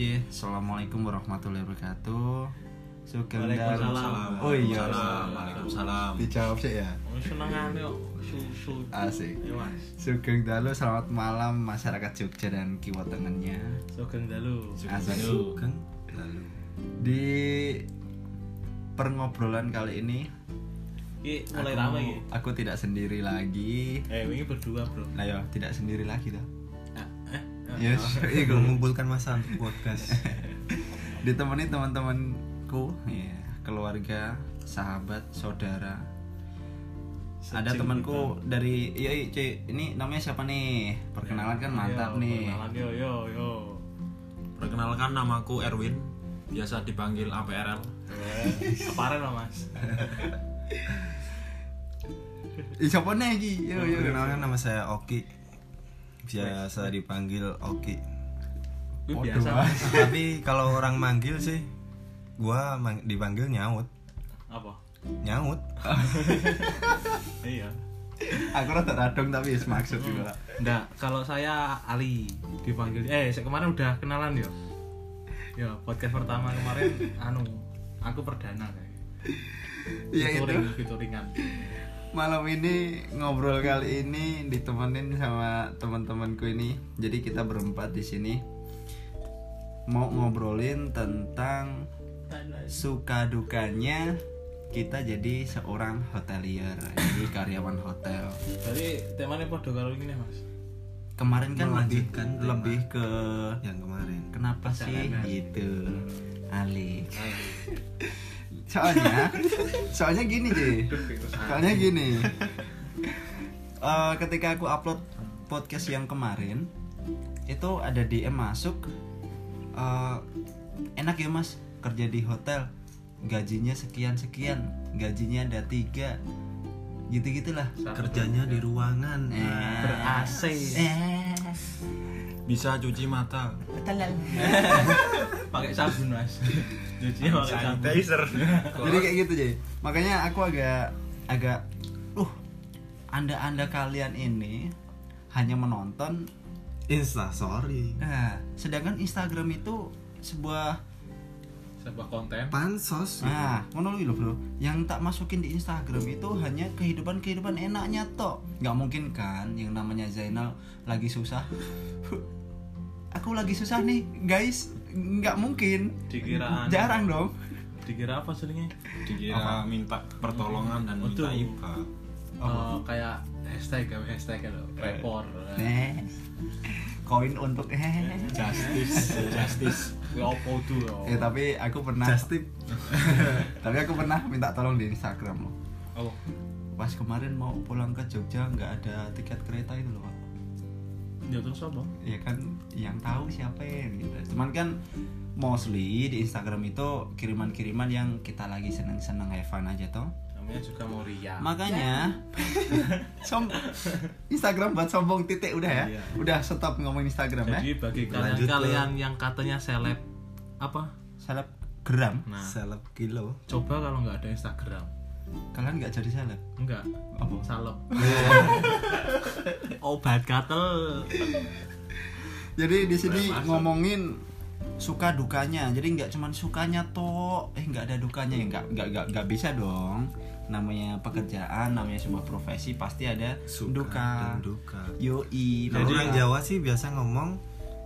J. Assalamualaikum warahmatullahi wabarakatuh. Sugeng Waalaikumsalam. dalu. Oh iya. Waalaikumsalam. Dijawab sih ya. Senengane kok susu. Asik. Sugeng dalu selamat malam masyarakat Jogja dan Kiwo Tengennya. Sugeng dalu. Sugeng lalu Di pengobrolan kali ini Iki mulai aku, rame iki. aku tidak sendiri lagi. Eh, wingi berdua, Bro. Nah yo, tidak sendiri lagi toh. Eh. Yes, iku. mengumpulkan masa untuk podcast. Ditemani teman-temanku ya keluarga sahabat saudara. Ada Sejeng temanku dari iya iya, cuy ini namanya siapa nih? Perkenalan kan mantap Ayo, nih. Perkenalan. Yo yo yo. Perkenalkan namaku Erwin, biasa dipanggil APRL. Eh, Keparen lah, Mas. Ih, siapa nih yo yo. Perkenalkan nama saya Oki Biasa dipanggil Oki biasa. Mas. Tapi kalau orang manggil sih Gua mang- dipanggil nyaut Apa? Nyaut Iya. aku rada radong tapi is maksud juga Enggak, kalau saya Ali dipanggil eh kemarin udah kenalan ya. Ya, podcast pertama kemarin anu aku perdana kayak. Iya, itu. Featuring- featuringan. Malam ini ngobrol kali ini ditemenin sama teman-temanku ini. Jadi kita berempat di sini. Mau ngobrolin tentang suka dukanya kita jadi seorang hotelier jadi karyawan hotel. Jadi temanya podo kalau ini Mas. kemarin kan lebih Melanjutkan lebih ke Yang kemarin. kenapa sih gitu Alik? Ayo. soalnya soalnya gini Ji. Soalnya gini. Eh, ketika aku upload podcast yang kemarin itu ada DM masuk eh, enak ya mas? Kerja di hotel gajinya sekian sekian gajinya ada tiga gitu gitulah Kerjanya di ruangan. Ber AC. eh. Bisa cuci mata. Pakai sabun Mas. Cuci pakai sabun. jadi kayak gitu jadi makanya aku agak agak uh anda anda kalian ini hanya menonton Insta sorry. Nah sedangkan Instagram itu sebuah Sebuah konten. Pansos. Nah ngono lho bro. Yang tak masukin di Instagram itu hanya kehidupan kehidupan enaknya toh nggak mungkin kan yang namanya Zainal lagi susah aku lagi susah nih guys nggak mungkin Dikira jarang dong Dikira apa seringnya? Dikira minta pertolongan dan minta Betul. IPA. Eh, kayak hashtag hashtag gitu. Repor. Nih, koin untuk eh. Justice, justice. Ya apa tuh ya? Eh tapi aku pernah Just tip tapi aku pernah minta tolong di Instagram loh. Oh, Pas kemarin mau pulang ke Jogja nggak ada tiket kereta itu loh, Pak. Ya terus apa? Ya kan yang tahu siapa yang gitu. Cuman kan mostly di Instagram itu kiriman-kiriman yang kita lagi seneng-seneng have fun aja toh. Namanya juga mau ria. Makanya som Instagram buat sombong titik udah ya. Iya. Udah stop ngomongin Instagram ya. Jadi bagi Lanjut ke- kalian-kalian yang katanya seleb apa? Selebgram. Nah, Seleb kilo coba kalau nggak ada Instagram. Kalian nggak jadi seleb. Enggak. Apa? Salep. Obat gatel. Jadi di sini ngomongin suka dukanya. Jadi nggak cuman sukanya toh, eh nggak ada dukanya ya nggak nggak nggak bisa dong. Namanya pekerjaan, namanya sebuah profesi pasti ada Suka duka. dan duka Yoi. Jadi orang Jawa sih biasa ngomong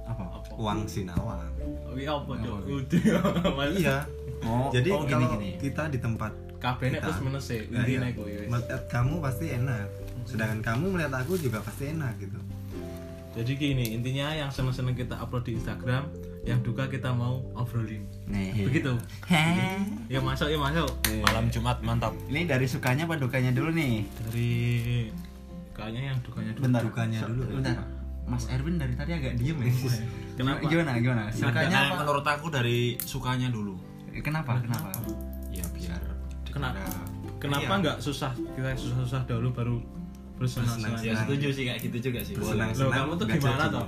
apa? Uang sinawang Oh iya? Apa? Udah. Iya Oh, Jadi oh, kalau gini gini. kita di tempat Kabehnya plus minus ya. Nah, iya. gue ya. melihat kamu pasti enak sedangkan kamu melihat aku juga pasti enak gitu Jadi gini, intinya yang seneng-seneng kita upload di Instagram, yang duka kita mau obrolin. Nih. Begitu. Heh. Ya masuk, ya masuk. Malam Jumat mantap. Ini dari sukanya apa dukanya dulu nih? Dari kayaknya yang dukanya dulu. Bentar. Dukanya So- dulu ya. Bentar. Mas Erwin dari tadi agak diem ya. Kenapa? Gimana gimana? Sukanya Nah, apa? menurut aku dari sukanya dulu. Kenapa? Kenapa? Kenapa? Kenapa Iya. nggak susah kita susah-susah dahulu baru bersenang-senang? Ya setuju sih kayak gitu juga sih. Bersenang-senang, Loh, kamu tuh gimana jadi. toh?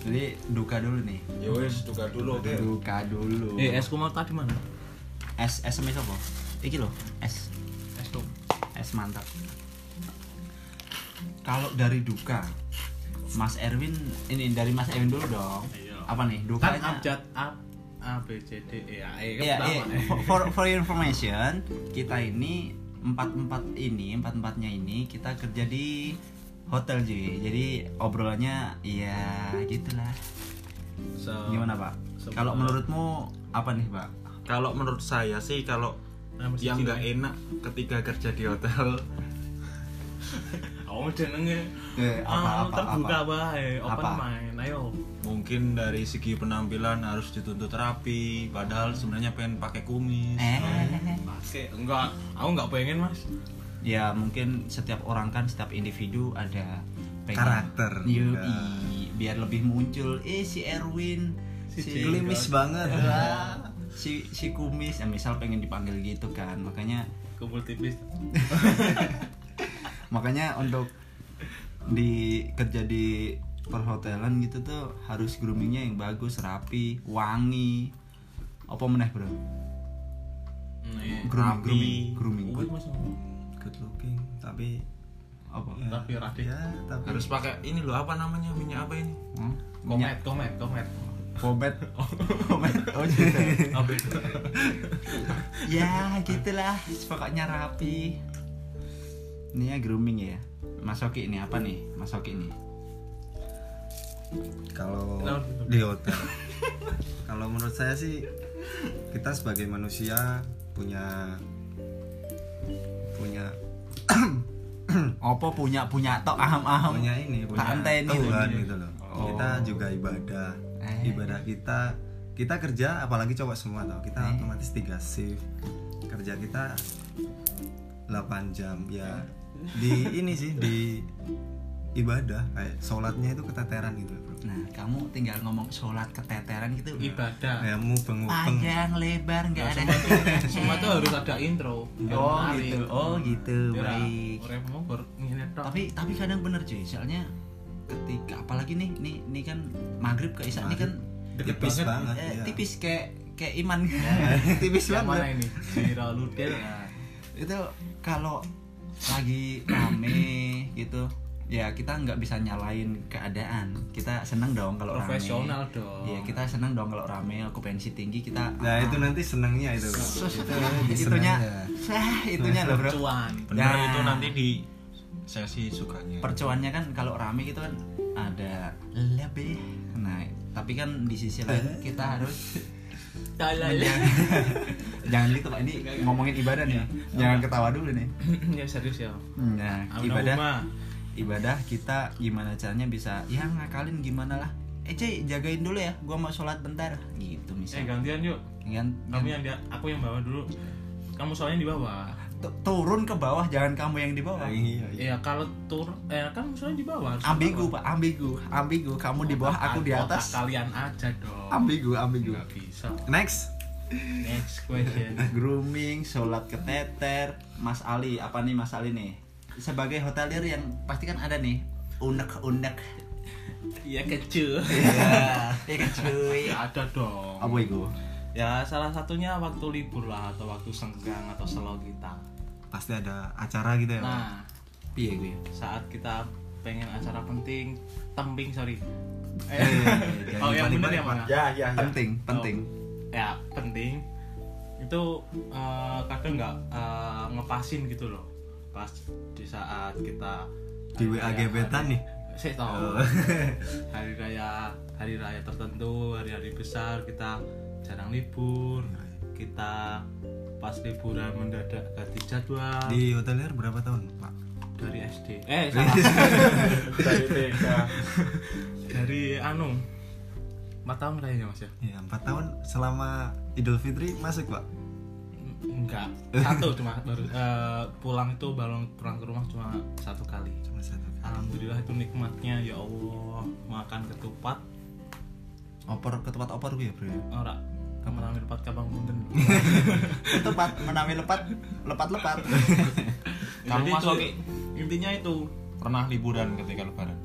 Jadi duka dulu nih. Ya wes duga dulu oke. Duka dulu. Eh, es kumal tadi mana? es es mes apa? Iki loh, es Es tuh. es mantap. Kalau dari duka, Mas Erwin ini dari Mas Erwin dulu dong. Iya. apa nih kan dukanya abjad A A B C D E A E kan Iya, pertama iya. nih. For, for your information, kita ini empat empat ini empat empatnya ini kita kerja di hotel Ji. Jadi obrolannya ya gitulah. So, Gimana Pak? sebuah- Kalau menurutmu apa nih Pak? Kalau menurut saya sih kalau Nomor yang nggak enak ketika kerja di hotel Oh, jenenge. Eh, apa, Ah, apa, terbuka apa? bae, open Apa? main. Ayo. mungkin dari segi penampilan harus dituntut rapi padahal sebenarnya pengen pakai kumis Eh, Pakai enggak, aku enggak pengen, Mas. ya mungkin setiap orang kan setiap individu ada pengen- Karakter Yoi, juga. biar lebih muncul. Eh si Erwin, Si si. Gelimis banget Ah, si si kumis, ya misal pengen dipanggil gitu kan, makanya Kumpul tipis. makanya untuk di kerja di perhotelan gitu tuh harus groomingnya yang bagus rapi wangi apa meneh bro iya. grooming Rapi. grooming grooming good good looking tapi apa ya, Tapi rapi. ya tapi harus pakai ini loh apa namanya minyak apa ini Hmm? Komet, komet, komet. Komet Komet Oh gitu Apa itu? Ya gitulah Pokoknya rapi Ini ya grooming ya. Mas Oki ini apa nih? Mas Oki ini kalau di hotel. Kalau menurut saya sih kita sebagai manusia punya punya Apa punya punya tok aham-aham? Punya ini punya Tuhan ini. gitu loh. Oh. kita juga ibadah. Eh. ibadah kita kita kerja apalagi cowok semua tau. Kita Eh. otomatis tiga shift. Kerja kita 8 jam ya di ini sih di ibadah kayak sholatnya itu keteteran gitu loh bro. Nah kamu tinggal ngomong sholat keteteran gitu Ibadah. mubeng mubeng Panjang lebar nggak ada. Semua tuh harus ada intro. Oh gitu. Oh gitu. Biar baik. Tapi tapi kadang bener cuy soalnya ketika apalagi nih nih nih kan maghrib ke isya ini kan tipis banget. banget eh, iya. tipis kayak kayak iman. Tipis yang mana banget ini? Sira Ludel. Nah, itu kalau lagi rame gitu. Ya kita nggak bisa nyalain keadaan. Kita seneng dong kalau rame. Profesional dong. Iya kita seneng dong kalau rame okupansi tinggi kita nah itu nanti senangnya itu. Itu itunya sah itunya loh bro. Cuan. bener Nah. itu nanti di sesi sukanya. Percuannya kan kalau rame gitu kan ada lebih nah tapi kan di sisi lain kita harus jangan gitu pak ini ngomongin ibadah nih. Jangan ketawa dulu nih. Ya serius ya. nah ibadah ibadah kita gimana caranya bisa ya ngakalin gimana lah. Eh cuy jagain dulu ya gua mau sholat bentar. Gitu Eh misalnya gantian yuk. kan Kamu yang dia, aku yang bawa dulu. Kamu soalnya di bawah. Tu- turun ke bawah jangan kamu yang di bawah iya, iya. Iya kalau tur, eh kan soalnya di bawah. ambigu pak ambigu ambigu kamu di bawah aku di atas Kalian aja dong. ambigu ambigu Nggak bisa. next Next question. grooming, sholat keteter, Mas Ali, apa nih Mas Ali nih? Sebagai hotelier yang pasti kan ada nih unek-unek. Iya kecil. Iya. Ya ada dong. Apa itu? Ya salah satunya waktu libur lah atau waktu senggang atau slow kita. Pasti ada acara gitu ya Pak? Nah, Piye gue? saat kita pengen acara penting, tembing sorry. Eh, Eh, oh yang balik, bener balik, yang mana? Ya, ya, penting, penting. Ya penting. Itu eh, kadang nggak eh, ngepasin gitu loh. Pas di saat kita Di WA gebetan nih? Saya tahu. hari raya hari raya tertentu, hari-hari besar kita jarang libur. Kita pas liburan mendadak ganti jadwal di hotelier berapa tahun pak dari SD. Eh salah. dari TK. dari anu 4 tahun kayaknya Mas ya. ya empat tahun selama Idul Fitri masuk pak Enggak, satu cuma baru eh, pulang itu baru pulang ke rumah cuma satu kali. cuma satu kali. Alhamdulillah itu nikmatnya ya Allah makan ketupat Opor ketupat opor gue ya, Bro. ora kamu ambil lepat kabang punten. Ketupat menami lepat, lepat-lepat. kamu Jadi masuk itu, intinya itu. Pernah liburan ketika lebaran?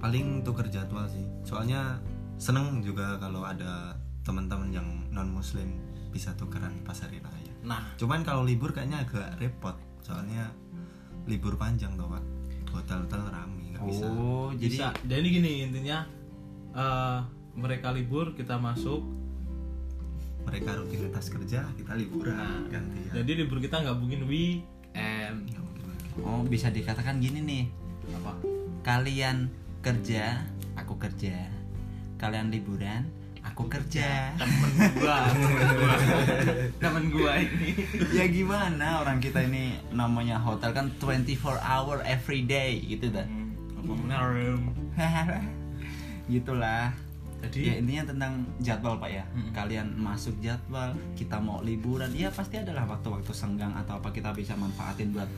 Paling tuker jadwal sih. Soalnya seneng juga kalau ada teman-teman yang non muslim bisa tukeran pas hari raya. Nah. Cuman kalau libur kayaknya agak repot. Soalnya libur panjang tuh pak. Hotel-hotel rame nggak bisa. Oh, bisa. jadi jadi gini intinya eh mereka libur kita masuk mereka rutinitas kerja kita liburan nah gantian jadi libur kita nggak mungkin weekend. Oh, bisa dikatakan gini nih. apa Kalian kerja, aku kerja. Kalian liburan, aku kerja. temen gua temen gua temen gua ini ya gimana orang kita ini namanya hotel kan 24 hour every day gitu dah. benar Gitulah. Jadi Ya intinya tentang jadwal Pak ya. Mm. Kalian masuk jadwal, kita mau liburan, ya pasti adalah waktu-waktu senggang atau apa kita bisa manfaatin buat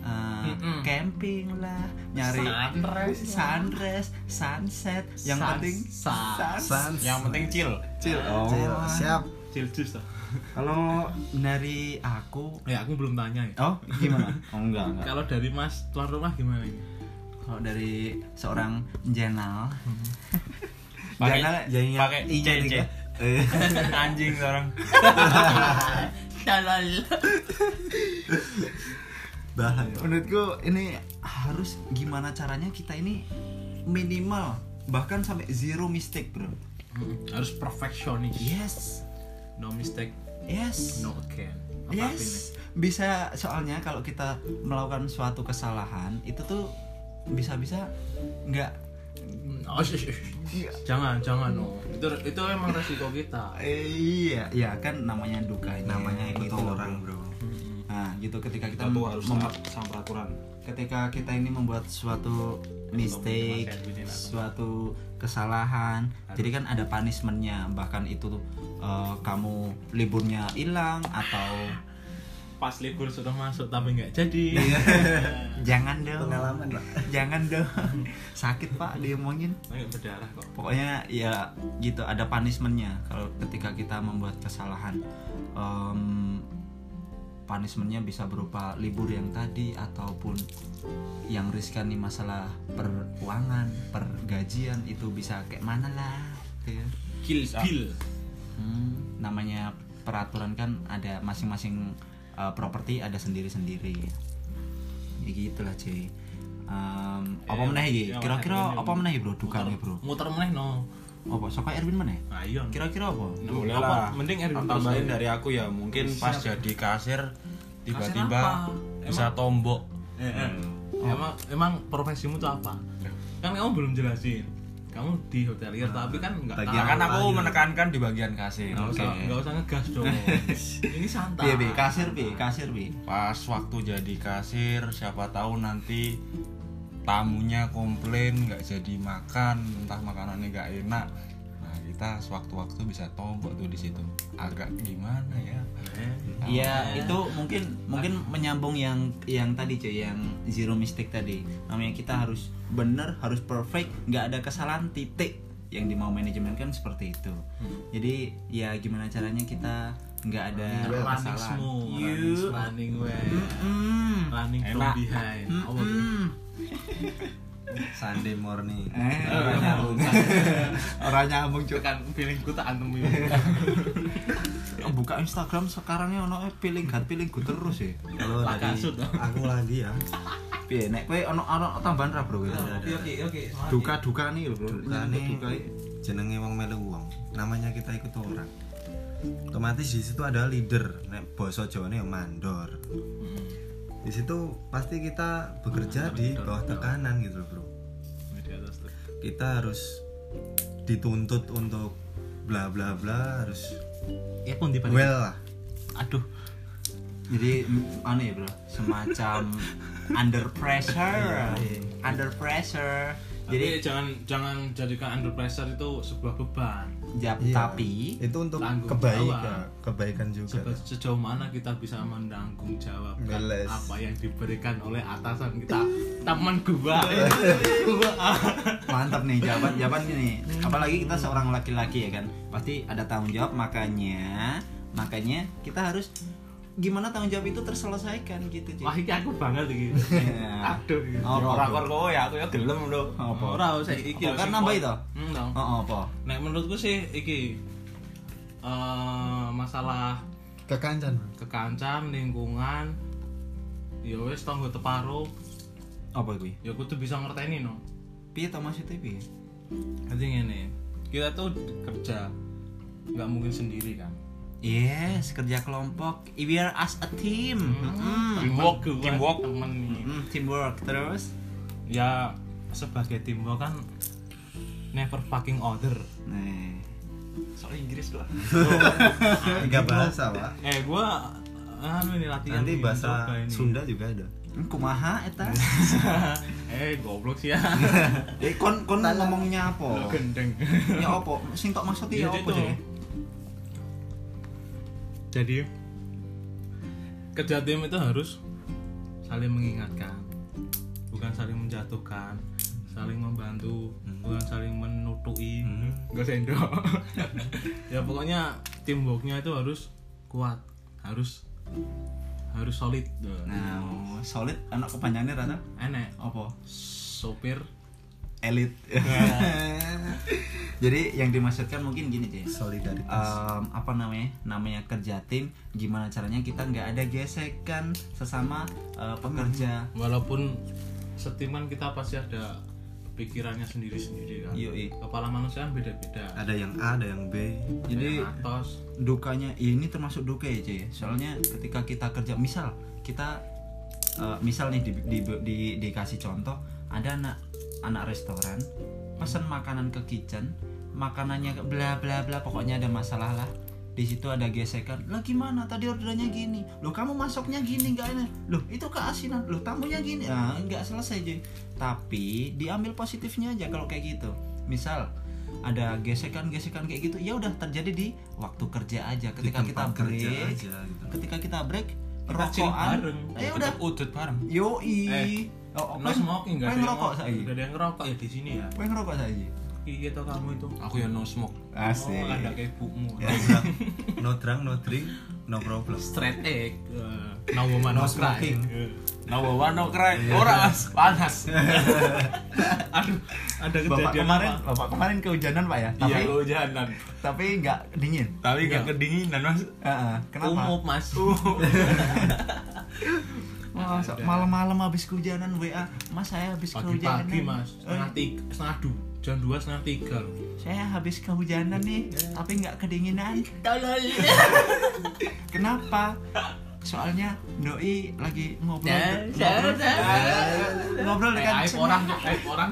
uh, Mm-mm. camping lah, nyari Sunrise sunrise, sunset. Yang Sun- penting sun- Sans. yang penting chill Chill. Oh. Cil, siap chill juice lah. Kalau dari aku, ya aku belum tanya ya. oh gimana? Oh enggak enggak. kalau dari mas tuan rumah gimana ini Kalau dari seorang jenal, pakai Jangan pakai I-nya CC tiga. anjing sekarang bahaya. Menurutku ini harus gimana caranya kita ini minimal bahkan sampai zero mistake bro. harus perfeksionis. Yes, no mistake. Yes, no again Apa yes. Bisa soalnya kalau kita melakukan suatu kesalahan itu tuh bisa-bisa nggak? Oh, shush, shush. jangan jangan no itu itu emang resiko kita. Eh, iya iya kan namanya duka namanya ikut gitu orang bro. bro. Nah, gitu ketika kita kita tuh harus sama peraturan. ketika kita ini membuat suatu mistake, suatu kesalahan, jadi kan ada punishmentnya. Bahkan itu tuh eh, kamu liburnya hilang atau pas libur sudah masuk tapi nggak jadi jangan dong, pengalaman pak jangan dong, sakit pak diomongin. nggak berdarah kok Pokoknya ya gitu ada punishmentnya kalau ketika kita membuat kesalahan. Em, punishmentnya bisa berupa libur yang tadi ataupun yang riskan nih masalah peruangan, pergajian itu bisa kayak mana lah. gitu ya. kill kill Hmm, namanya peraturan kan ada masing-masing uh, properti ada sendiri-sendiri. Ya gitulah cuy. Em, apa Eh, meneh iki? yang Kira-kira apa meneh bro? Dukane bro. muter meneh no Apa? Saka Erwin meneh? ayo Kira-kira apa? boleh apa lah mending Erwin tambahin dari aku ya mungkin Siap. pas jadi kasir apa? tiba-tiba bisa tombok Eh, eh. emang emang profesimu tuh apa kan kamu belum jelasin kamu di hotelier tapi kan nggak tahu. kan aku menekankan di bagian kasir. Nggak usah nggak usah ngegas dong. Ini santai. Piye? Kasir piye? Kasir piye? pas waktu jadi kasir siapa tahu nanti tamunya komplain nggak jadi makan entah makanannya nggak enak. nah kita sewaktu-waktu bisa tombok tuh di situ agak gimana ya Eh, Iya, itu mungkin mungkin menyambung yang yang tadi cuy, yang zero mistake tadi. Namanya kita harus bener, harus perfect, nggak ada kesalahan titik. Yang di mau manajemen kan seperti itu. Jadi ya gimana caranya kita nggak ada running kesalahan. smooth Yuk. running well Mm. running from Enak. behind tuh? Mm. Sunday morning. Eh, orang nyambung. orang nyambung cuy. kan feelingku tak antem Buka Instagram sekarangnya ono eh, feeling God feeling good terus ya. kalau dari Lakasut. aku lagi ya. Piye nek kowe ono ono tambahan ra, Bro? oke oke oke. Duka-duka nih lho, Bro. Duka nih jenenge wong melu wong. Namanya kita ikut orang. Otomatis di situ ada leader. Nek basa Jawane ya mandor. Di situ pasti kita bekerja di bawah tekanan gitu loh bro kita harus dituntut untuk bla bla bla harus ya pun di well lah. Aduh. Jadi aneh bro? Semacam under pressure. Under pressure. Jadi jadi jangan jangan jadikan under pressure itu sebuah beban jap, Iya. tapi itu untuk Tanggung kebaikan jawab. kebaikan juga Sebe- sejauh mana kita bisa menanggung jawabkan Ngeles. apa yang diberikan oleh atasan kita teman gua gua mantap nih jawaban jawaban ini apalagi kita seorang laki-laki ya kan pasti ada tanggung jawab makanya makanya kita harus gimana tanggung jawab itu terselesaikan gitu cuy wah ini aku banget iki. Ya. aduh iki. Ora apa, kor kowe ya aku ya gelem lho apa? Ora usah iki kan nambah itu? Hmm, dong. oh, oh, apa? Nek menurutku sih iki eh masalah kekancan. kekancan lingkungan ya wis tanggo teparo apa gue ya kudu bisa ngerteni no. Piye to maksudnya piye? Jadi ngene kita tuh kerja nggak mungkin sendiri kan Yes, kerja kelompok. We are as a team. Mm. teamwork teamwork. temen nih Mm, teamwork terus. ya sebagai teamwork kan never fucking order Nih. Soal Inggris lah. tiga bahasa pak eh gua anu ini latihan nanti nih, bahasa. Sunda juga ada Kumaha eta? eh goblok sih ya Eh kon kon ngomongnya apa? gendeng Ya apa? Sing tok maksud ya apa jadi? Jadi kerja tim itu harus saling mengingatkan. Bukan saling menjatuhkan saling membantu bukan saling menutui enggak sendok ya pokoknya teamworknya itu harus kuat harus harus solid. Nah, solid anak kepanjangannya rata enek. Apa? sopir Elit. Jadi yang dimaksudkan mungkin gini deh. solidaritas. Em, apa namanya? Namanya kerja tim gimana caranya kita nggak ada gesekan sesama eh, pekerja. Walaupun setiman kita pasti ada pikirannya sendiri-sendiri kan. Yoi. kepala manusia kan beda-beda. Ada yang A ada yang B. Jadi yang atas. dukanya ini termasuk duka ya cuy soalnya ketika kita kerja misal kita eh, misal nih di, di, di- dikasih contoh ada anak anak restoran pesan makanan ke kitchen makanannya bla bla bla pokoknya ada masalah lah. Di situ ada gesekan lah gimana? Tadi orderannya gini. Loh kamu masuknya gini nggak enak loh itu keasinan. Loh tamunya gini. Ah nggak selesai cuy tapi diambil positifnya aja kalau kayak gitu. Misal ada gesekan-gesekan kayak gitu ya udah terjadi di waktu kerja aja. Di ketika kita break aja gitu. ketika kita break Kita rokokan bareng. ya udah. udut bareng. Yoi. Eh, oh, no smoking pengen nggak ada yang ngerokok saya nggak ada yang ngerokok ya di sini ya? Pengen ngerokok saya iya tau kamu itu. Aku ya no smoke. Asik. Oh ada kayak ibumu no drunk no drunk no drink no problem. Straight egg. No woman No smoking. No bawa no cry ora Mas. panas. Aduh ada bapak kejadian kemarin apa? bapak kemarin kehujanan pak ya? Tapi iya kehujanan. tapi nggak dingin. Tapi gak kedinginan mas. Heeh, kenapa? Umup mas Wah, so- malam-malam habis kehujanan WA mas saya habis kehujanan pagi-pagi mas. Eh, setengah tiga setengah dua jam dua setengah tiga. Saya habis kehujanan nih tapi nggak kedinginan. Kenapa? Soalnya doi lagi ngobrol. Ya, ngobrol, ya, ya. ngobrol Eh, dengan orang orang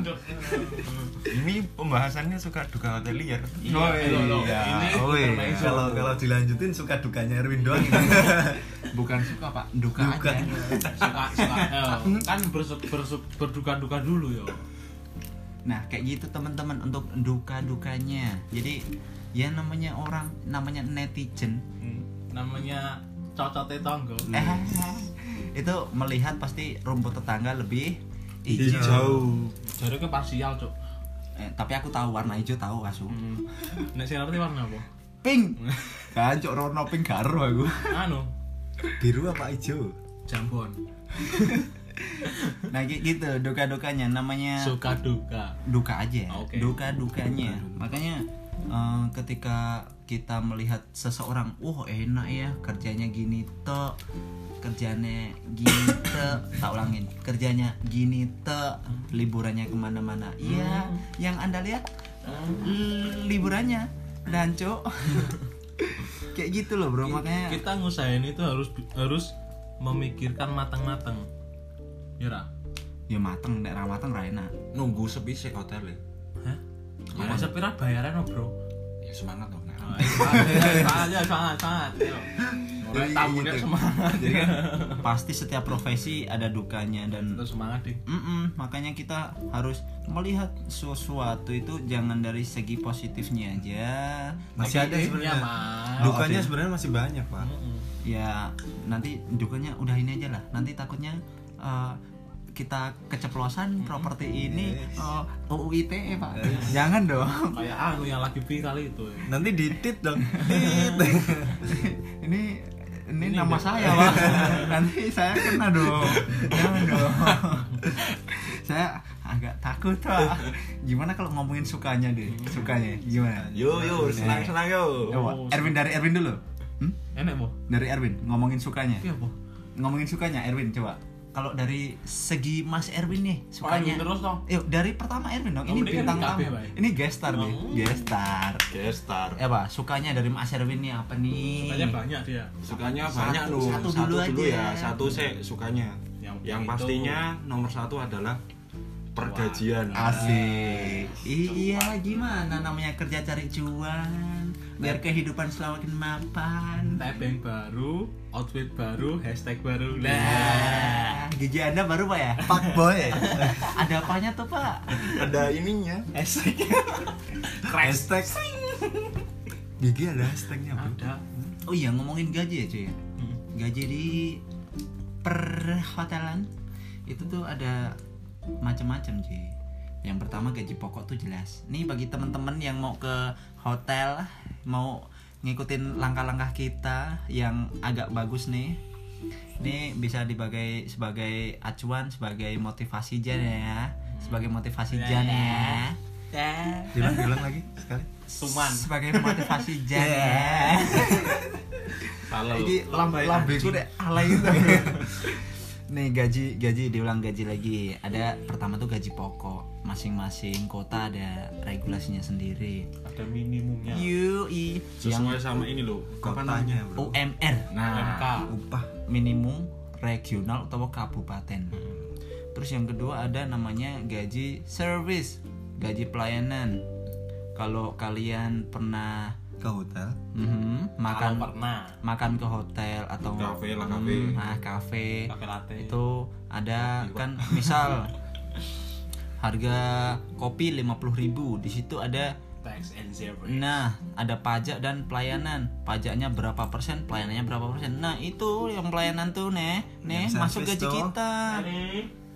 ini pembahasannya suka duka hotelier Oh Iya, loh, iya. Oh iya. intermezzo. kalau kalau dilanjutin suka dukanya Erwin doang. bukan suka pak. Duka, Duka. aja. Suka suka. Eh, kan bersuk, bersuk, berduka-duka dulu yo. Nah kayak gitu teman-teman untuk duka dukanya jadi ya namanya orang namanya netizen. Hmm, namanya cocote tonggo. Eh, itu melihat pasti rumput tetangga lebih hijau. hijau jadi ke parsial cok Eh, tapi aku tahu warna hijau tahu asu. Hmm. nek sing warna apa? Pink. Kan cok rono pink karo aku. Anu biru apa hijau? Jambon. Nah gitu duka dukanya namanya suka duka duka aja. Oke. duka dukanya makanya eh, ketika kita melihat seseorang wah enak ya kerjanya gini tok kerjanya gini tek tak ulangin. Kerjanya gini tek liburannya ke mana-mana. Iya yang anda lihat l- liburannya dan cok kayak gitu loh bro makanya kita ngusahain itu harus harus memikirkan matang-matang ya Ra? ya mateng nek ra mateng ra enak nunggu sepi sih hotel Hah? Ya, sepira bayaran no, bro ya semangat dong Ah, iya, semangat semangat semangat Jadi tamunya gitu. semangat. Jadi kan pasti setiap profesi ada dukanya dan Terus semangat deh Mm-mm, makanya kita harus melihat sesuatu itu jangan dari segi positifnya aja. Masih ada Iya, sebenarnya. Mas. dukanya ada. sebenarnya masih banyak pak. Mm-mm. ya nanti dukanya udah ini aja lah. Nanti takutnya eh, kita keceplosan properti ini uh, UU ITE pak. Jangan dong. Kayak anu yang lagi viral itu ya. nanti ditit dong. Tit. ini ini, Ini nama udah- saya pak. Nanti saya kena dong. Jangan dong. Saya agak takut pak. Gimana kalau ngomongin sukanya deh? Sukanya gimana? Yo yo senang senang yo. Coba, Oh, Erwin dari Erwin dulu. Hmm? enak boh dari Erwin ngomongin sukanya. Iya ngomongin sukanya Erwin coba kalau dari segi Mas Erwin nih Sukanya terus dong. Yuk dari pertama Erwin dong. Oh, Ini kan bintang tamu. Ini guest star nih. Oh. Guest star. Gestar. Ya pak, sukanya dari Mas Erwin nih apa nih? Sukanya banyak dia. sukanya Satu- banyak loh satu dulu aja. ya satu saya sukanya Yang yang itu- pastinya nomor satu adalah pergajian Asik. Iya, gimana namanya kerja cari cuan biar kehidupan semakin mapan. Tebeng baru, outfit baru, hashtag baru. Nah, Nah, gigi Anda baru Pak ya? Pak boy. Ada apanya tuh Pak? ada ininya Hashtag. Gigi ada hashtagnya bro. ada. Oh iya ngomongin gaji ya cuy. ya? Hmm. Gaji di perhotelan itu tuh ada macam-macam cuy. Yang pertama gaji pokok tuh jelas. Nih bagi teman-teman yang mau ke hotel, mau ngikutin langkah-langkah kita yang agak bagus nih. Ini bisa dibagai sebagai acuan, sebagai motivasi jan ya. Sebagai motivasi jan ya. Bilang-bilang lagi sekali. Suman. Sebagai motivasi jan ya. Kalau Iki lambai lambeku anjing. deh alay itu. Nih gaji gaji diulang gaji lagi. Ada pertama tuh gaji pokok. Masing-masing kota ada regulasinya sendiri. ada minimumnya. UI yang sesuai sama ini loh Kotanya bro. UMR nah MK. Upah. minimum regional atau kabupaten. Terus yang kedua ada namanya gaji service, gaji pelayanan. Kalau kalian pernah Ke hotel. mhm, Kalau makan pernah makan ke hotel atau Kafe lah, Hmm, kafe. nah kafe latte. itu ada kan misal harga kopi 50.000 di situ ada tax and service. nah ada pajak dan pelayanan. Pajaknya berapa persen pelayanannya berapa persen? Nah itu yang pelayanan tuh nih nih Yang masuk gaji tuh. kita.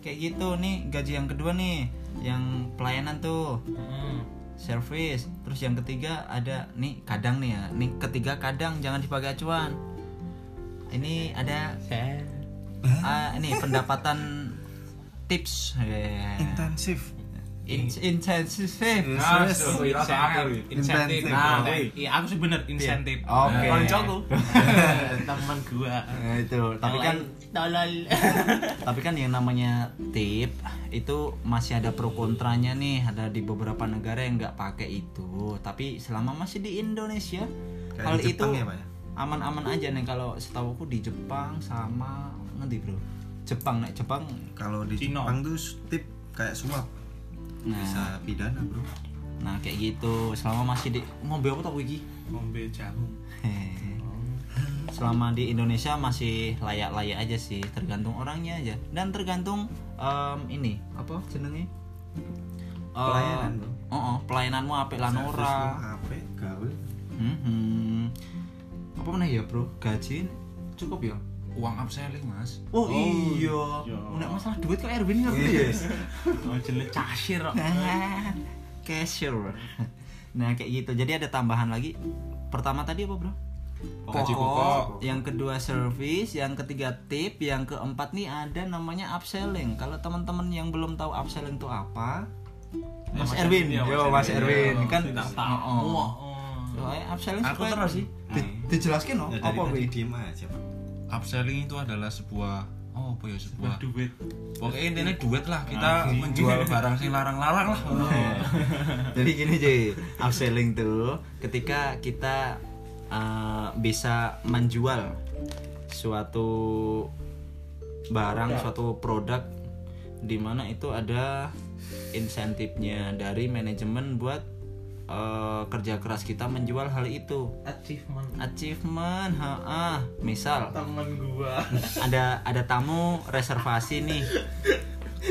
Kayak gitu nih gaji yang kedua nih yang pelayanan tuh. Hmm. service. Terus yang ketiga ada nih kadang nih ya. Nih ketiga kadang jangan dipakai acuan. Ini ada ah, ini pendapatan tips Eh, Intensif. in- so, yes. insentif, insentif. Insentif. Nah, Oke. iya aku sih bener insentif. Oke. Koncoku. Teman gua. Nah, itu tapi kan tolol. tapi kan yang namanya tip itu masih ada pro kontranya nih ada di beberapa negara yang nggak pakai itu tapi selama masih di Indonesia Kayak hal di itu ya, ya? aman-aman aja nih kalau setahuku di Jepang sama nanti bro Jepang nih Jepang Kalau di Cino. Jepang tuh tip kayak suap. nah Bisa pidana bro. nah kayak gitu selama masih di ngombe apa tau iki Ngombe jamu. Selama di Indonesia masih layak-layak aja sih tergantung orangnya aja dan tergantung em, ini apa jenenge Eh, Pelayanan, bro. oh, oh, pelayananmu apik lan Servis ora lo apik, gaul. Mhm. apa mana ya bro gaji cukup ya uang upselling mas oh, iya iya. Nek masalah duit kok Erwin ngerti ya Oh, jenis casir kok. nah cashier nah kayak gitu jadi ada tambahan lagi pertama tadi apa bro pokok. yang kedua service, yang ketiga tip, yang keempat nih ada namanya upselling. Kalau teman-teman yang belum tahu upselling itu apa, Mas, Erwin, ya, yo Mas Erwin, kan tidak Oh, tahu. oh. Oh. Yo, eh, upselling Aku terus sih. Di- dijelaskan no, Ya, apa wi? diem aja pak. Upselling itu adalah sebuah oh apa ya sebuah Duit. pokoknya intinya duit lah kita menjual barang sing larang-larang lah. Jadi gini cuy, upselling tuh ketika kita uh, bisa menjual suatu barang, suatu produk di mana itu ada insentifnya dari manajemen buat uh, kerja keras kita menjual hal itu. Achievement. Achievement, ha misal Temen gua. ada ada tamu reservasi nih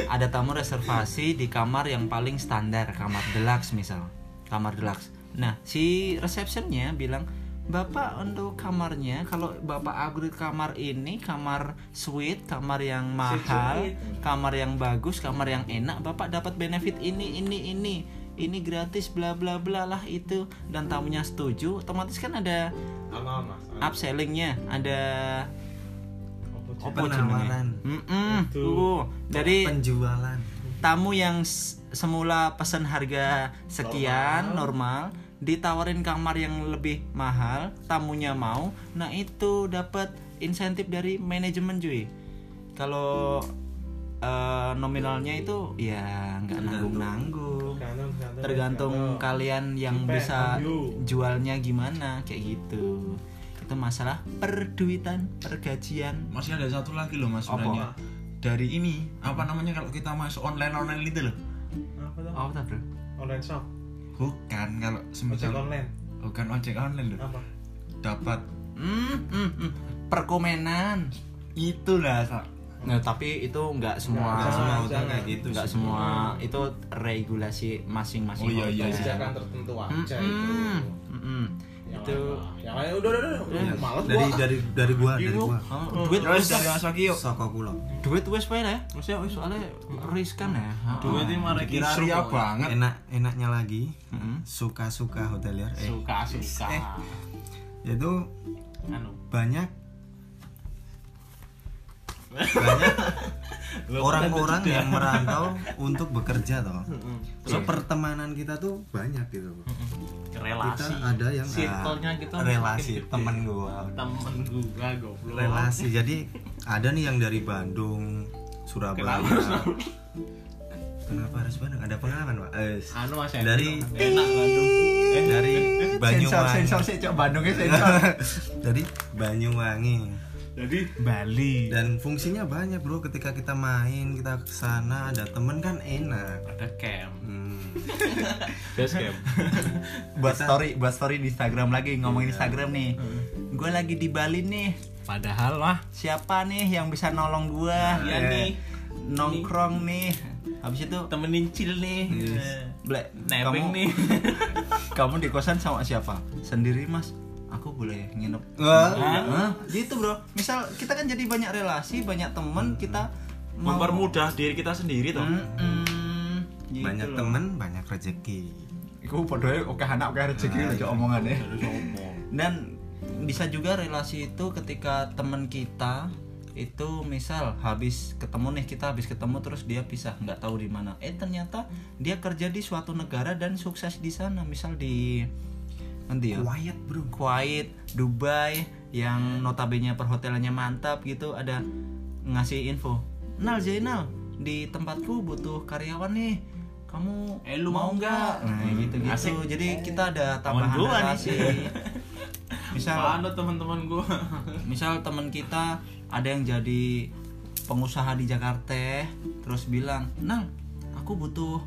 ada tamu reservasi di kamar yang paling standar kamar deluxe misal kamar deluxe nah si resepsionnya bilang bapak untuk kamarnya kalau bapak upgrade kamar ini kamar suite kamar yang mahal kamar yang bagus kamar yang enak bapak dapat benefit ini ini ini ini gratis bla bla bla lah itu dan tamunya setuju otomatis kan ada upsellingnya ada apa Penawaran. Mm-mm. Itu. Tuh, dari Penjualan. tamu yang semula pesan harga sekian normal. ditawarin kamar yang lebih mahal tamunya mau nah itu dapat insentif dari manajemen cuy kalau eh, nominalnya itu ya nggak nanggung nanggung Tergantung, tergantung, tergantung tergantung. kalian yang Depend bisa jualnya gimana kayak gitu itu masalah perduitan pergajian Masih ada satu lagi loh Mas sebenarnya. Dari ini apa namanya kalau kita masuk online online itu loh. Apa tuh? apa tuh bro Online shop, Bukan kalau ojek semisal online. bukan ojek online loh. Apa? Dapat hmm, hmm, hmm. perkomenan itulah. Nah tapi itu nggak semua Nggak semua hotel kayak gitu nggak semua itu regulasi masing-masing Oh, iya, iya, hotel. Disediakan tertentu aja itu. Mm-mm, mm-mm. Yang itu lain yang lain udah udah udah. udah. Iya. Males dari gua. dari dari gua dari gua oh, duit wes dari Mas Waki yuk. soko kula duit wes wae lah ya maksudnya wes soalnya riskan ya Duit ini mari Kira ria banget. enak enaknya lagi Mm-mm. suka suka hotelier eh suka suka. Eh. itu Anu. banyak banyak orang-orang yang merantau untuk bekerja toh. So pertemanan kita tuh banyak gitu relasi. kita ada yang Circle-nya ah, kita relasi temen gua. Temen gua goblok. relasi. Jadi ada nih yang dari Bandung Surabaya. Kenapa harus Bandung? Ada pengalaman pak? Eh, Anu Mas Dari- enak Bandung. eh, dari Banyuwangi. sih cok. Bandungnya sensor. Dari Banyuwangi Jadi Bali. dan fungsinya banyak bro ketika kita main kita ke sana ada temen kan enak Ada camp. hmm. Base camp. buat story buat story di Instagram lagi ngomongin Instagram nih gue lagi di Bali nih Padahal mah siapa nih yang bisa nolong gua Iya Eh, nih. nongkrong nih habis itu temenin chill nih. Eh, Blek, Nebeng kamu- nih. kamu di kosan sama siapa sendiri mas aku boleh nginep. Hah? gitu bro misal kita kan jadi banyak relasi banyak temen kita mau- Mempermudah diri kita sendiri toh. Mm-mm, gitu banyak loh. temen banyak rezeki Iku podoe oke anak oke rezeki Nah, lho cok omongannya. Dan bisa juga relasi itu ketika teman kita itu misal habis ketemu nih kita habis ketemu terus dia pisah nggak tahu di mana eh ternyata dia kerja di suatu negara dan sukses di sana misal di nanti ya quiet bro Kuwait, Dubai yang notabene perhotelannya mantap gitu ada ngasih info. Nal Zainal di tempatku butuh karyawan nih. Kamu Eh, lu mau nggak? Nah, gitu gitu. Asik. Jadi kita ada tambahan relasi. misal Mana teman-teman gua? misal teman kita ada yang jadi pengusaha di Jakarta terus bilang, "Nal, aku butuh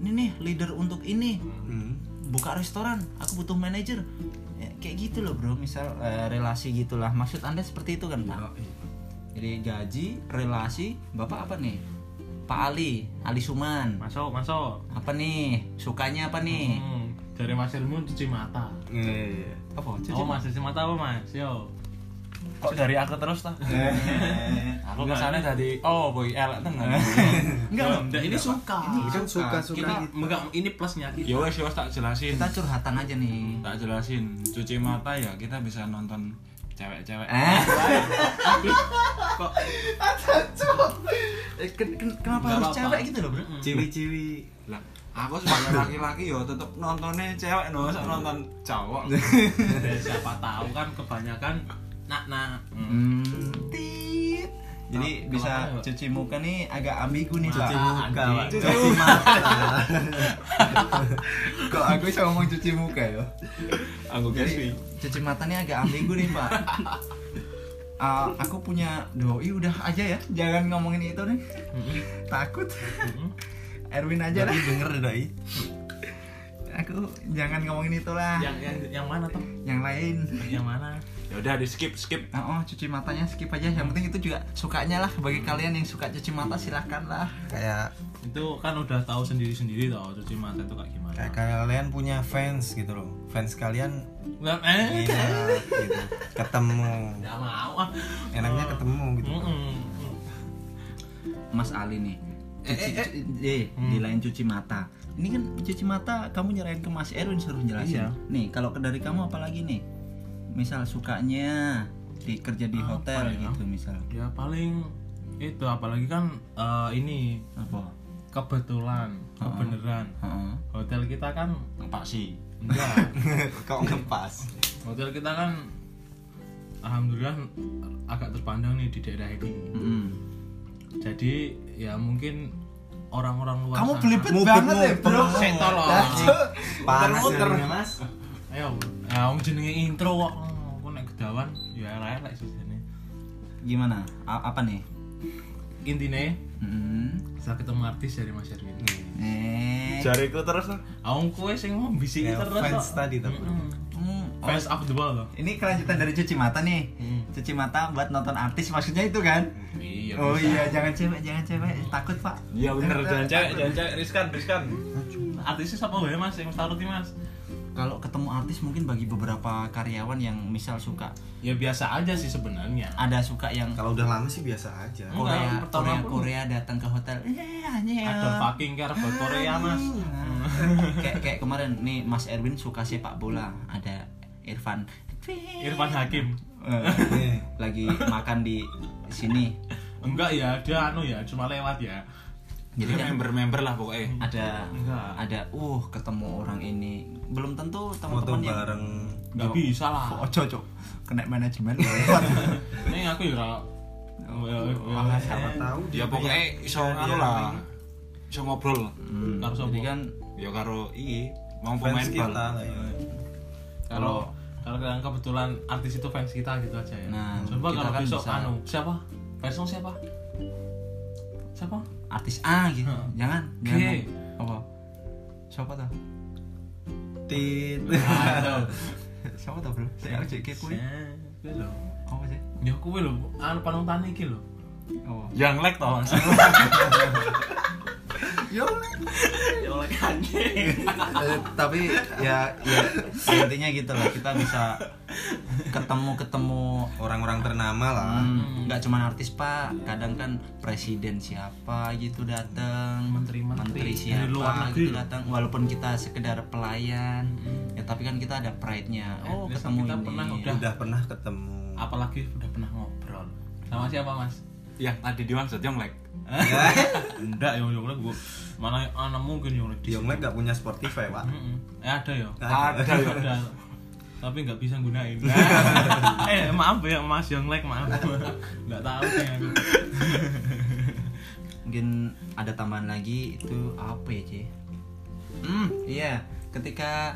ini nih leader untuk ini." Hmm. Buka restoran aku butuh manajer. Ya, kayak gitu loh bro. Misal eh, relasi gitulah. Maksud anda seperti itu kan pak? Jadi gaji relasi bapak apa nih? Pak Ali Ali Suman. Masuk, masuk. apa nih? Sukanya apa nih? Hmm, dari Mas Ilmu cuci mata. Iya. apa? Oh, Mas cuci mata apa, Mas? Yo. Kok dari aku terus toh? Aku ke sana tadi oh boy elek tenan. enggak loh Enggak, ini suka. Ini kan suka-suka Ini gitu. enggak ini plusnya kita. Ya wes ya wes tak jelasin. kita curhatan aja nih Tak jelasin. Cuci mata ya kita bisa nonton cewek-cewek. eh Kok Eh, ken- ken- kenapa harus cewek gitu loh bro ciwi-ciwi Lah, aku sebagai laki-laki yo tetep nontonnya cewek no, nonton cowok. Ya, siapa tahu kan kebanyakan nak nak. hmm. tit. jadi Kalau bisa ya? cuci muka nih agak ambigu nih Cuci pak muka, Pak. cuci mata kok aku bisa ngomong cuci muka ya Aku Jadi cuci mata nih agak ambigu nih pak. Ah, aku punya doi udah aja ya, jangan ngomongin itu nih. Takut. Erwin aja lah. denger doi Aku jangan ngomongin itu lah. Yang yang yang mana tuh? Yang lain. Yang mana? Ya udah di skip skip. Oh, oh, cuci matanya skip aja. Yang penting itu juga sukanya lah. Bagi kalian yang suka cuci mata silahkan lah. kayak Itu kan udah tahu sendiri-sendiri tau cuci mata itu kayak gimana. kayak kalian punya fans gitu loh fans kalian Nggak, eh. enak gitu ketemu Nggak mau ah. enaknya ketemu gitu Mm-mm. Mas Ali nih. Cuci, cu- eh, di lain cuci mata. Ini kan cuci mata kamu nyerahin ke Mas Erwin suruh jelasin. Iya. Nih, kalau ke dari kamu apa lagi nih? Misal sukanya di kerja di Apa hotel ya? gitu misal. Ya paling itu apalagi kan eh, ini Apa? kebetulan, Oh. kebenaran. Heeh. Hotel kita kan Pak sih. enggak. kok ngepas Hotel kita kan alhamdulillah agak terpandang nih di daerah ini Mm. jadi ya mungkin orang-orang luar Kamu belibet banget ya. Bro. Saya tolong. Panas mas ayo ya wong jenenge intro kok Oh, aku nek kedawan ya elek sih jane Gimana? A- apa nih? intine Mm. bisa ketemu artis dari Mas Erwin Eh. Jariku terus aku kowe sing membisiki Ya, terus fans tadi tapi. Mm. Oh, fans of the ball loh ini kelanjutan dari cuci mata nih. Hmm. Cuci mata buat nonton artis maksudnya itu kan? iya oh bisa. iya, jangan cewek, jangan cewek. Takut, Pak. Iya bener, jangan cewek, jangan cewek, riskan, riskan artisnya siapa wae mas yang taruh mas Kalau ketemu artis mungkin bagi beberapa karyawan yang misal suka ya biasa aja sih sebenarnya ada suka yang kalau udah lama sih biasa aja Enggak, Korea, pertama Korea, pun. Korea datang ke hotel. Eh, hanya ada fucking care buat Korea mas kayak kayak kemarin nih Mas Erwin suka sepak bola. Ada Irfan. Irfan Hakim Eh, Nih, lagi makan di sini. enggak ya dia anu ya cuma lewat ya Jadi kan member-member lah pokoknya. Ada Enggak. ada uh ketemu orang ini. Belum tentu teman-teman yang bareng. Nggak bisa lah. Oh cocok kena manajemen. Ini aku ya ora- ya, ya, Wah, siapa tahu Ya pokoknya iso dia- anu dia lah. Iso ngobrol. Hmm, Karo sopo? jadi kan Ya karo iki Mau pemain fans kita lah ya. kalau kalau yang kebetulan artis itu fans kita gitu aja ya. Nah, coba kalau kan besok anu siapa? Fansnya siapa? Siapa artis A gitu. Heeh. jangan jangan apa? Siapa tuh tit. Siapa tuh bro? Saya cek kepo lho. apa sih? Ya kuwi lho, anu panutan iki lho. oh Yang leg tau Ya anjing. Eh, tapi ya, ya ya intinya gitu lah kita bisa ketemu ketemu orang-orang ternama lah. Hmm, nggak cuma artis pak. Kadang kan presiden siapa gitu datang Menteri-menteri menteri. dari luar siapa negeri. gitu datang walaupun kita sekedar pelayan ya tapi kan kita ada pride nya oh ketemu kita ini. pernah udah, udah. pernah ketemu. Apalagi udah pernah ngobrol. Sama siapa, Mas? Yang tadi dimaksud yang leg. Enggak, yang yang gua mana ana mungkin yang di Yonglek gak punya Spotify pak. Eh ada ya. Ada. Ada. ada. Tapi nggak bisa gunain. eh maaf ya Mas Yonglek maaf. Nggak tahu sih aku. mungkin ada tambahan lagi itu apa ya Ci? hmm iya ketika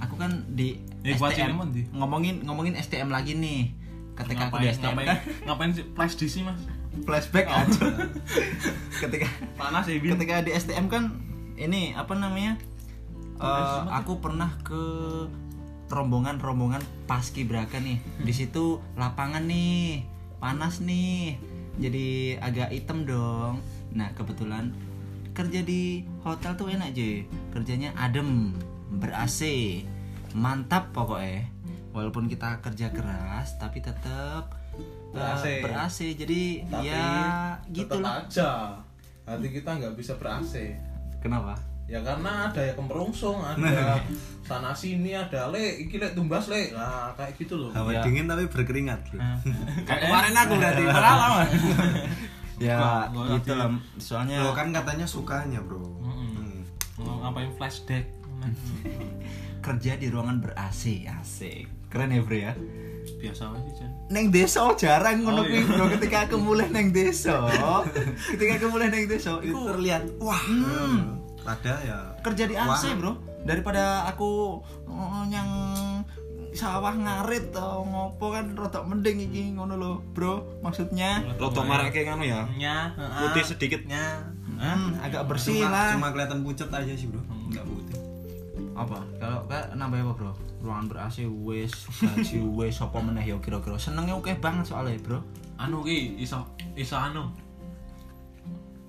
aku kan di Eh, buat STM ngomongin ngomongin STM lagi nih ketika aku di ngapain, STM ngapain, kan ngapain sih flash di sih Mas? Flashback Oh. aja ketika Panas ya, Bin. ketika di STM kan ini apa namanya sih? aku pernah ke rombongan-rombongan paskibraka nih di situ lapangan nih panas nih jadi agak hitam dong nah kebetulan kerja di hotel tuh enak aja kerjanya adem ber AC mantap pokoknya walaupun kita kerja keras tapi tetap Ber-AC. ber AC jadi ya gitu lah aja. Hati kita nggak bisa ber-AC kenapa? Ya karena ada ya kemerungsung ada sana sini ada le iki le tumbas le. Nah kayak gitu loh. Hawa Ya. dingin tapi berkeringat bro Kayak kemarin aku berarti pengalaman. ya gitu. lah soalnya lo kan katanya sukanya bro. Hmm. mau ngapain flashback? Kerja di ruangan ber AC asik. Keren ya bro ya biasa aja sih neng desa jarang ngono Oh, kuwi iya. bro. Ketika aku mulai neng desa ketika aku mulai neng desa itu terlihat wah. Hmm. ada ya kerja di AC Wah. bro. Daripada aku oh, yang sawah ngarit atau ngopo kan rotok mending iki ngono lo bro. Maksudnya? Roto marak kayak ngono ya. nya Putih sedikitnya. hmm, agak bersih cuma, lah. cuma kelihatan pucat aja sih bro. Putih apa? Kalau kayak nambah apa bro? Ruangan ber AC wes gaji wes apa meneh ya kira-kira? Senengnya oke banget soalnya bro. Anu ki iso iso anu.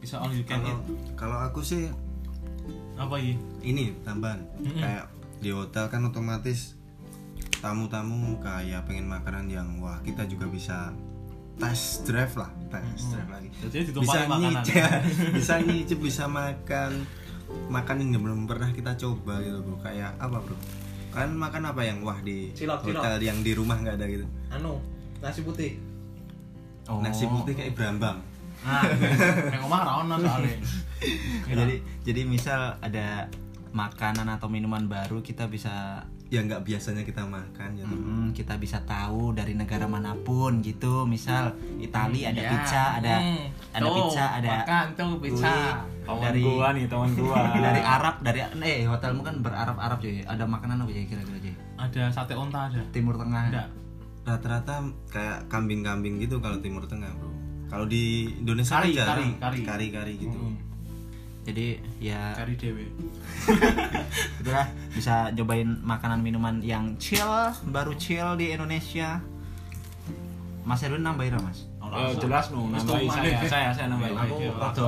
Iso all you can kalau eat kalau aku sih apa iki? Ini tambahan. Kayak di hotel kan otomatis tamu-tamu kayak pengen makanan yang wah kita juga bisa test drive lah. Test drive lagi. Jadi bisa nyicip bisa nyicip bisa makan makanan yang belum pernah kita coba gitu bro. Kayak apa bro? Kan makan apa yang wah di Cilok, cilok. hotel yang di rumah nggak ada gitu? Anu nasi putih. Oh. nasi putih kayak Brambang nah yang omah ra ono soalnya. Jadi jadi misal ada makanan atau minuman baru kita bisa yang nggak biasanya kita makan ya toh. Mm, kita bisa tahu dari negara mana pun gitu misal Itali ada Ya. pizza ada Hmm. ada Tuh, pizza ada makan tuh pizza. Teman dari gua nih, teman gua. dari Arab dari eh hotelmu kan berarab Arab cuy ada makanan apa ya kira-kira cuy Ada sate onta ada. Timur Tengah Ada. rata-rata kayak kambing-kambing gitu kalau timur tengah bro kalau di Indonesia Kari, kan kari, jarang. kari. kari-kari gitu Hmm. Jadi ya. Kari dewe. itulah bisa cobain makanan minuman yang chill baru chill di Indonesia. Mas Erwin nambahin Mas? Eh, jelas no, nambahi saya, saya, saya nambahi. aku rada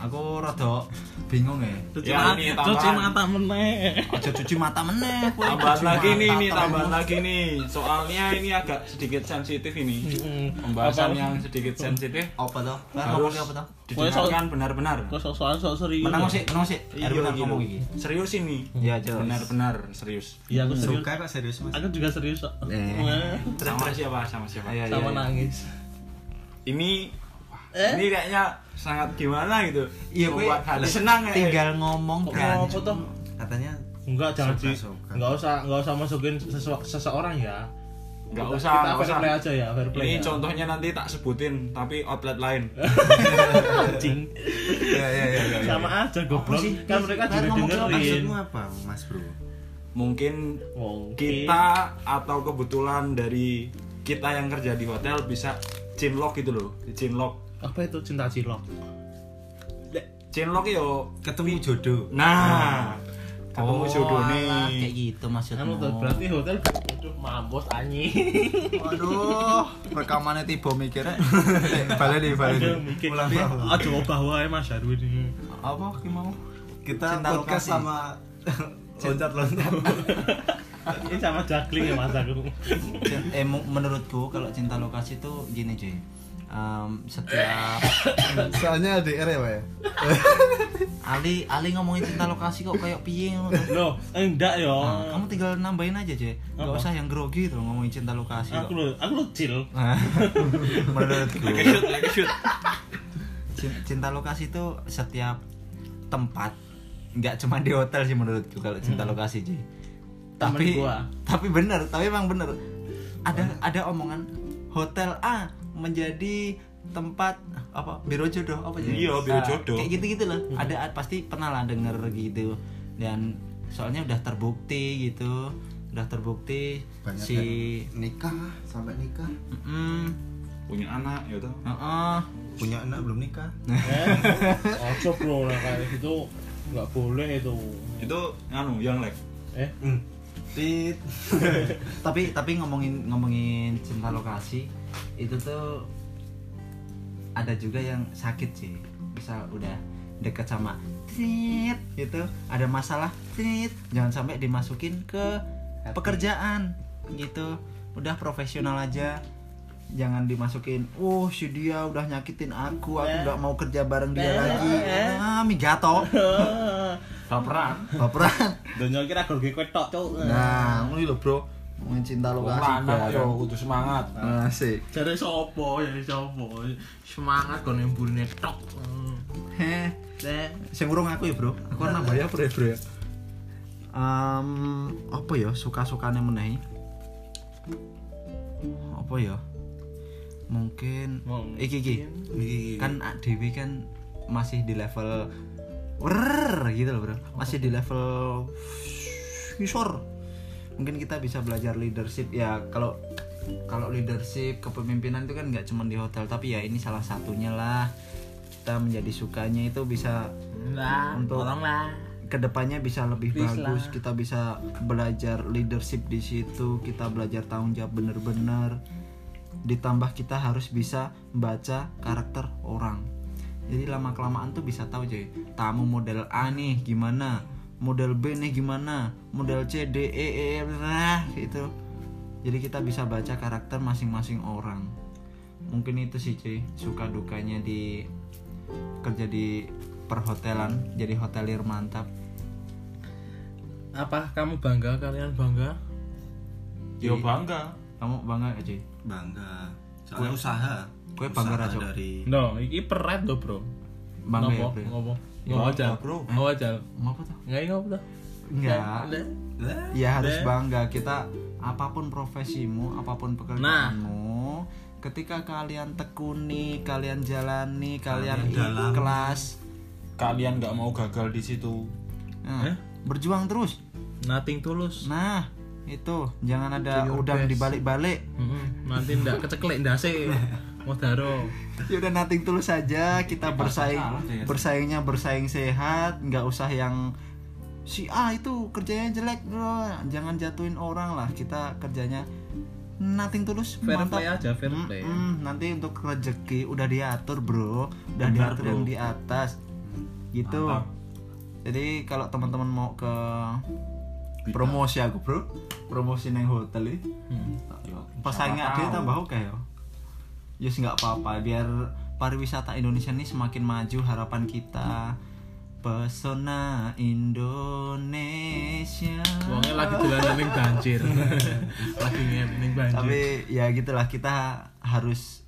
aku rada bingung ya Ya, ini tambahan. meneh. aja cuci mata meneh cuci lagi mata nih, nih tambahan lagi nih. Soalnya ini agak sedikit sensitif ini. Pembahasan yang sedikit sensitif apa tuh harus ngomongnya apa tuh didengarkan benar-benar. Kok sok-sokan sok serius. menang sih menang sih Iya, Erwin aku gitu. ngomong iki Serius ini. ya jelas Benar-benar serius. Iya aku serius. suka kok serius mas Aku juga serius kok. Eh. Sama siapa? Sama siapa? Iya, iya, Sama iya. nangis. Ini Eh? ini kayaknya sangat gimana gitu. Iya, Membuat hati senang ya. tinggal ngomong kan Apa tuh? katanya Enggak, jangan di Suka-suka. enggak usah enggak usah masukin sesu- seseorang ya. Nggak Kita- usah, Kita fair usah. play aja ya, fair play. Ini ya. contohnya nanti tak sebutin tapi outlet lain. anjing. ya ya ya ya Sama aja goblok. sih? Kan mereka juga ngomong dengerin. maksudmu apa mas bro Mungkin Mungkin. kita atau kebetulan dari kita yang kerja di hotel bisa cinlok gitu loh. Cinlok. Apa itu cinta cilok? Cinlok yo ketemu jodoh Nah, ketemu jodoh alah, nih. kayak gitu maksudnya Anu tuh berarti hotel aduh mampus anjing. Waduh, rekamannya tiba mikirnya. balik nih, balik nih. Ulang. Aduh obah wae Mas Darwin ini. Apa ki mau? kita Cinta podcast lokasi. sama loncat-loncat Ini sama juggling ya Mas aku. Eh menurutku kalau cinta lokasi itu gini cuy. Em, setiap soalnya LDR ya pak ya Ali Ali ngomongin cinta lokasi kok kayak piye tuh. Loh, enggak ya. Nah, kamu tinggal nambahin aja cuy. Gak Apa? usah yang grogi tuh ngomongin cinta lokasi Aku lo, aku lo chill. Menurutku shoot, cinta lokasi itu setiap tempat nggak cuma di hotel sih menurutku kalau cinta lokasi cuy. Tapi Hmm. gua. tapi bener, tapi emang bener. Ada ada omongan hotel A menjadi tempat apa biro jodoh apa jadi Iya, biro Nah, jodoh. kayak gitu gitu lah Hmm. ada pasti pernah lah denger gitu dan soalnya udah terbukti gitu udah terbukti banyak si nikah sampai nikah Mm, Punya anak ya tuh. heeh. punya anak belum nikah Eh, bro, nah kayak gitu nggak boleh itu. Itu anu yang like. Eh. Tit. tapi tapi ngomongin ngomongin cinta lokasi itu tuh ada juga yang sakit sih. Misal udah deket sama tit gitu ada masalah tit jangan sampai dimasukin ke pekerjaan gitu. Udah profesional aja. Jangan dimasukin oh si dia udah nyakitin aku aku nggak mau kerja bareng dia lagi. Ah migato Baperan. baperan. Donya kira gue tok, Cuk. nah ini loh bro ngomongin cinta Wong lokasi lanang yo kudu semangat. asik. Cari sopo, ya sopo. Semangat kon emburine tok. Heh. Sing urung aku ya bro. Aku kan nambah ya bro ya bro ya? Em, apa ya? Suka sukanya menahi apa ya? Mungkin Mungkin. iki iki. Iki. kan Dewi kan masih di level Wer, gitu loh bro. Masih di level visor mungkin kita bisa belajar leadership ya kalau kalau leadership kepemimpinan itu kan nggak cuma di hotel tapi ya ini salah satunya lah. Kita menjadi sukanya itu bisa Lah, Untuk- tolonglah. ke depannya bisa lebih Please bagus. lah. kita bisa belajar leadership di situ kita belajar tanggung jawab bener-bener ditambah kita harus bisa baca karakter orang. Jadi lama kelamaan tuh bisa tahu cuy tamu model A nih gimana model B nih gimana model C D E E F, nah gitu jadi kita bisa baca karakter masing-masing orang mungkin itu sih cuy suka dukanya di kerja di perhotelan jadi hotelir mantap Apa kamu bangga? Kalian bangga? Yo bangga. kamu bangga gak cuy bangga soalnya usaha Kue bangga Rajo. dari No, iki peret loh, Bro. bangga ya Ngopo? bro Ngopo? Bangga, aja, bro. Ngopo aja. ngapa tuh? Nggak ngopo tuh. enggak Lah, ya harus bangga kita apa pun profesimu apa pun pekerjaanmu ketika kalian tekuni kalian jalani kalian Kalian ikhlas. Kalian nggak mau gagal di situ. Nah, Eh? berjuang terus. Nothing tulus. nah itu. Jangan ada udang dibalik-balik. Mm-mm, nanti ndak keceklek ndase. Modaro. ya udah nating tulus saja kita bersaing ya. bersaingnya bersaing sehat nggak usah yang si A itu kerjanya jelek bro jangan jatuhin orang lah kita kerjanya nating tulus Fair mantap play aja, fair play. Mm-mm, nanti untuk rezeki udah diatur bro udah Benar, diatur bro. yang di atas gitu Mantap. jadi kalau teman-teman mau ke promosi aku bro promosi neng hotel ini Hmm. Siapa dia tambah oke ya Yus nggak apa-apa. Biar pariwisata Indonesia ini semakin maju harapan kita. Pesona Indonesia. Wongnya lagi dolanan ning banjir. lagi ning banjir. tapi ya gitulah kita harus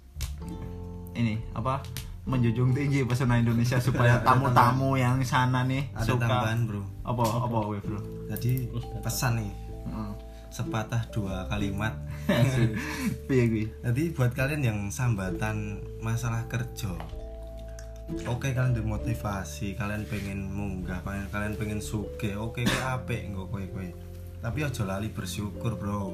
ini apa menjunjung tinggi pesona Indonesia supaya tamu-tamu yang sana nih ada suka. tambahan bro. Apa apa we bro? Jadi pesan nih. Heeh. Sepatah dua kalimat. Piye jadi buat kalian yang sambatan masalah kerja oke kalian dimotivasi kalian pengen munggah kalian kalian pengen suge oke kowe apik nggo kowe kowe. Tapi ojo lali bersyukur bro.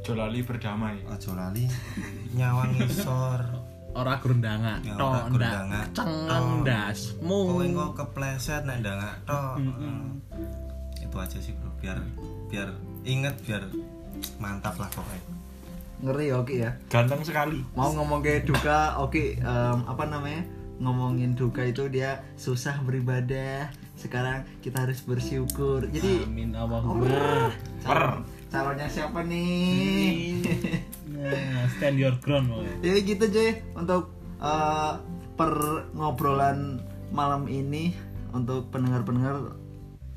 Jolali berdamai. Ojo lali nyawang isor. Ora grundanga. Ya, Tok ora ndak cengen Tok. dasmu. kowe kok kepleset nek tok. Itu aja sih bro. Biar biar inget biar mantap lah pokoknya. Ngeri oke ya? Ganteng sekali. Mau ngomong kayak duka oke em, apa namanya? Ngomongin duka itu dia susah beribadah. Sekarang kita harus bersyukur. Jadi Amin Oh, Allahumma. calon, calonnya siapa nih? Nah, stand your ground jadi gitu Joy. Untuk eh, per ngobrolan malam ini untuk pendengar-pendengar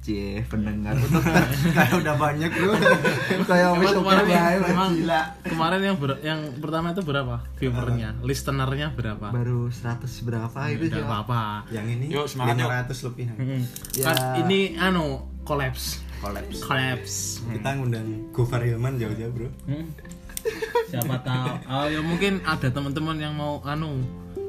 Cie, pendengar kayak udah banyak bro kayak wis kemarin, emang gila kemarin yang ber- yang pertama itu berapa viewernya, listenernya berapa? baru 100 berapa itu Tidak sih apa-apa. yang ini Yuk, semangat, yuk. 500 lebih Hmm. Ya. Kan ini anu collapse, kolaps collapse. kita ngundang Gofar Hilman jauh-jauh bro Hmm. Siapa tahu? Oh ya mungkin ada teman-teman yang mau anu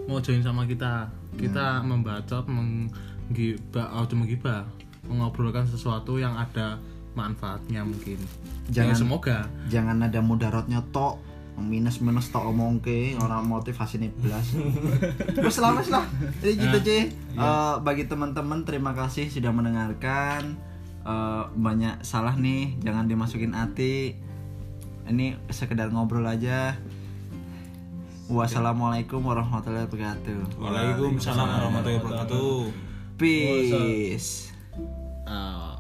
mau join sama kita. Kita membacot, menggibah, oh cuma menggibah, mengobrolkan sesuatu yang ada manfaatnya mungkin. Jangan- Ya, semoga. jangan ada mudaratnya tok. Minus minus tok omong ke orang motivasi nih belas terus lah wes lah. Jadi gitu Nah, Ci. iya. Eh, bagi teman-teman terima kasih sudah mendengarkan. Eh, banyak salah nih jangan dimasukin hati. Ini sekedar ngobrol aja. Wassalamualaikum warahmatullahi wabarakatuh. Waalaikumsalam warahmatullahi wabarakatuh. Peace Uh, deh.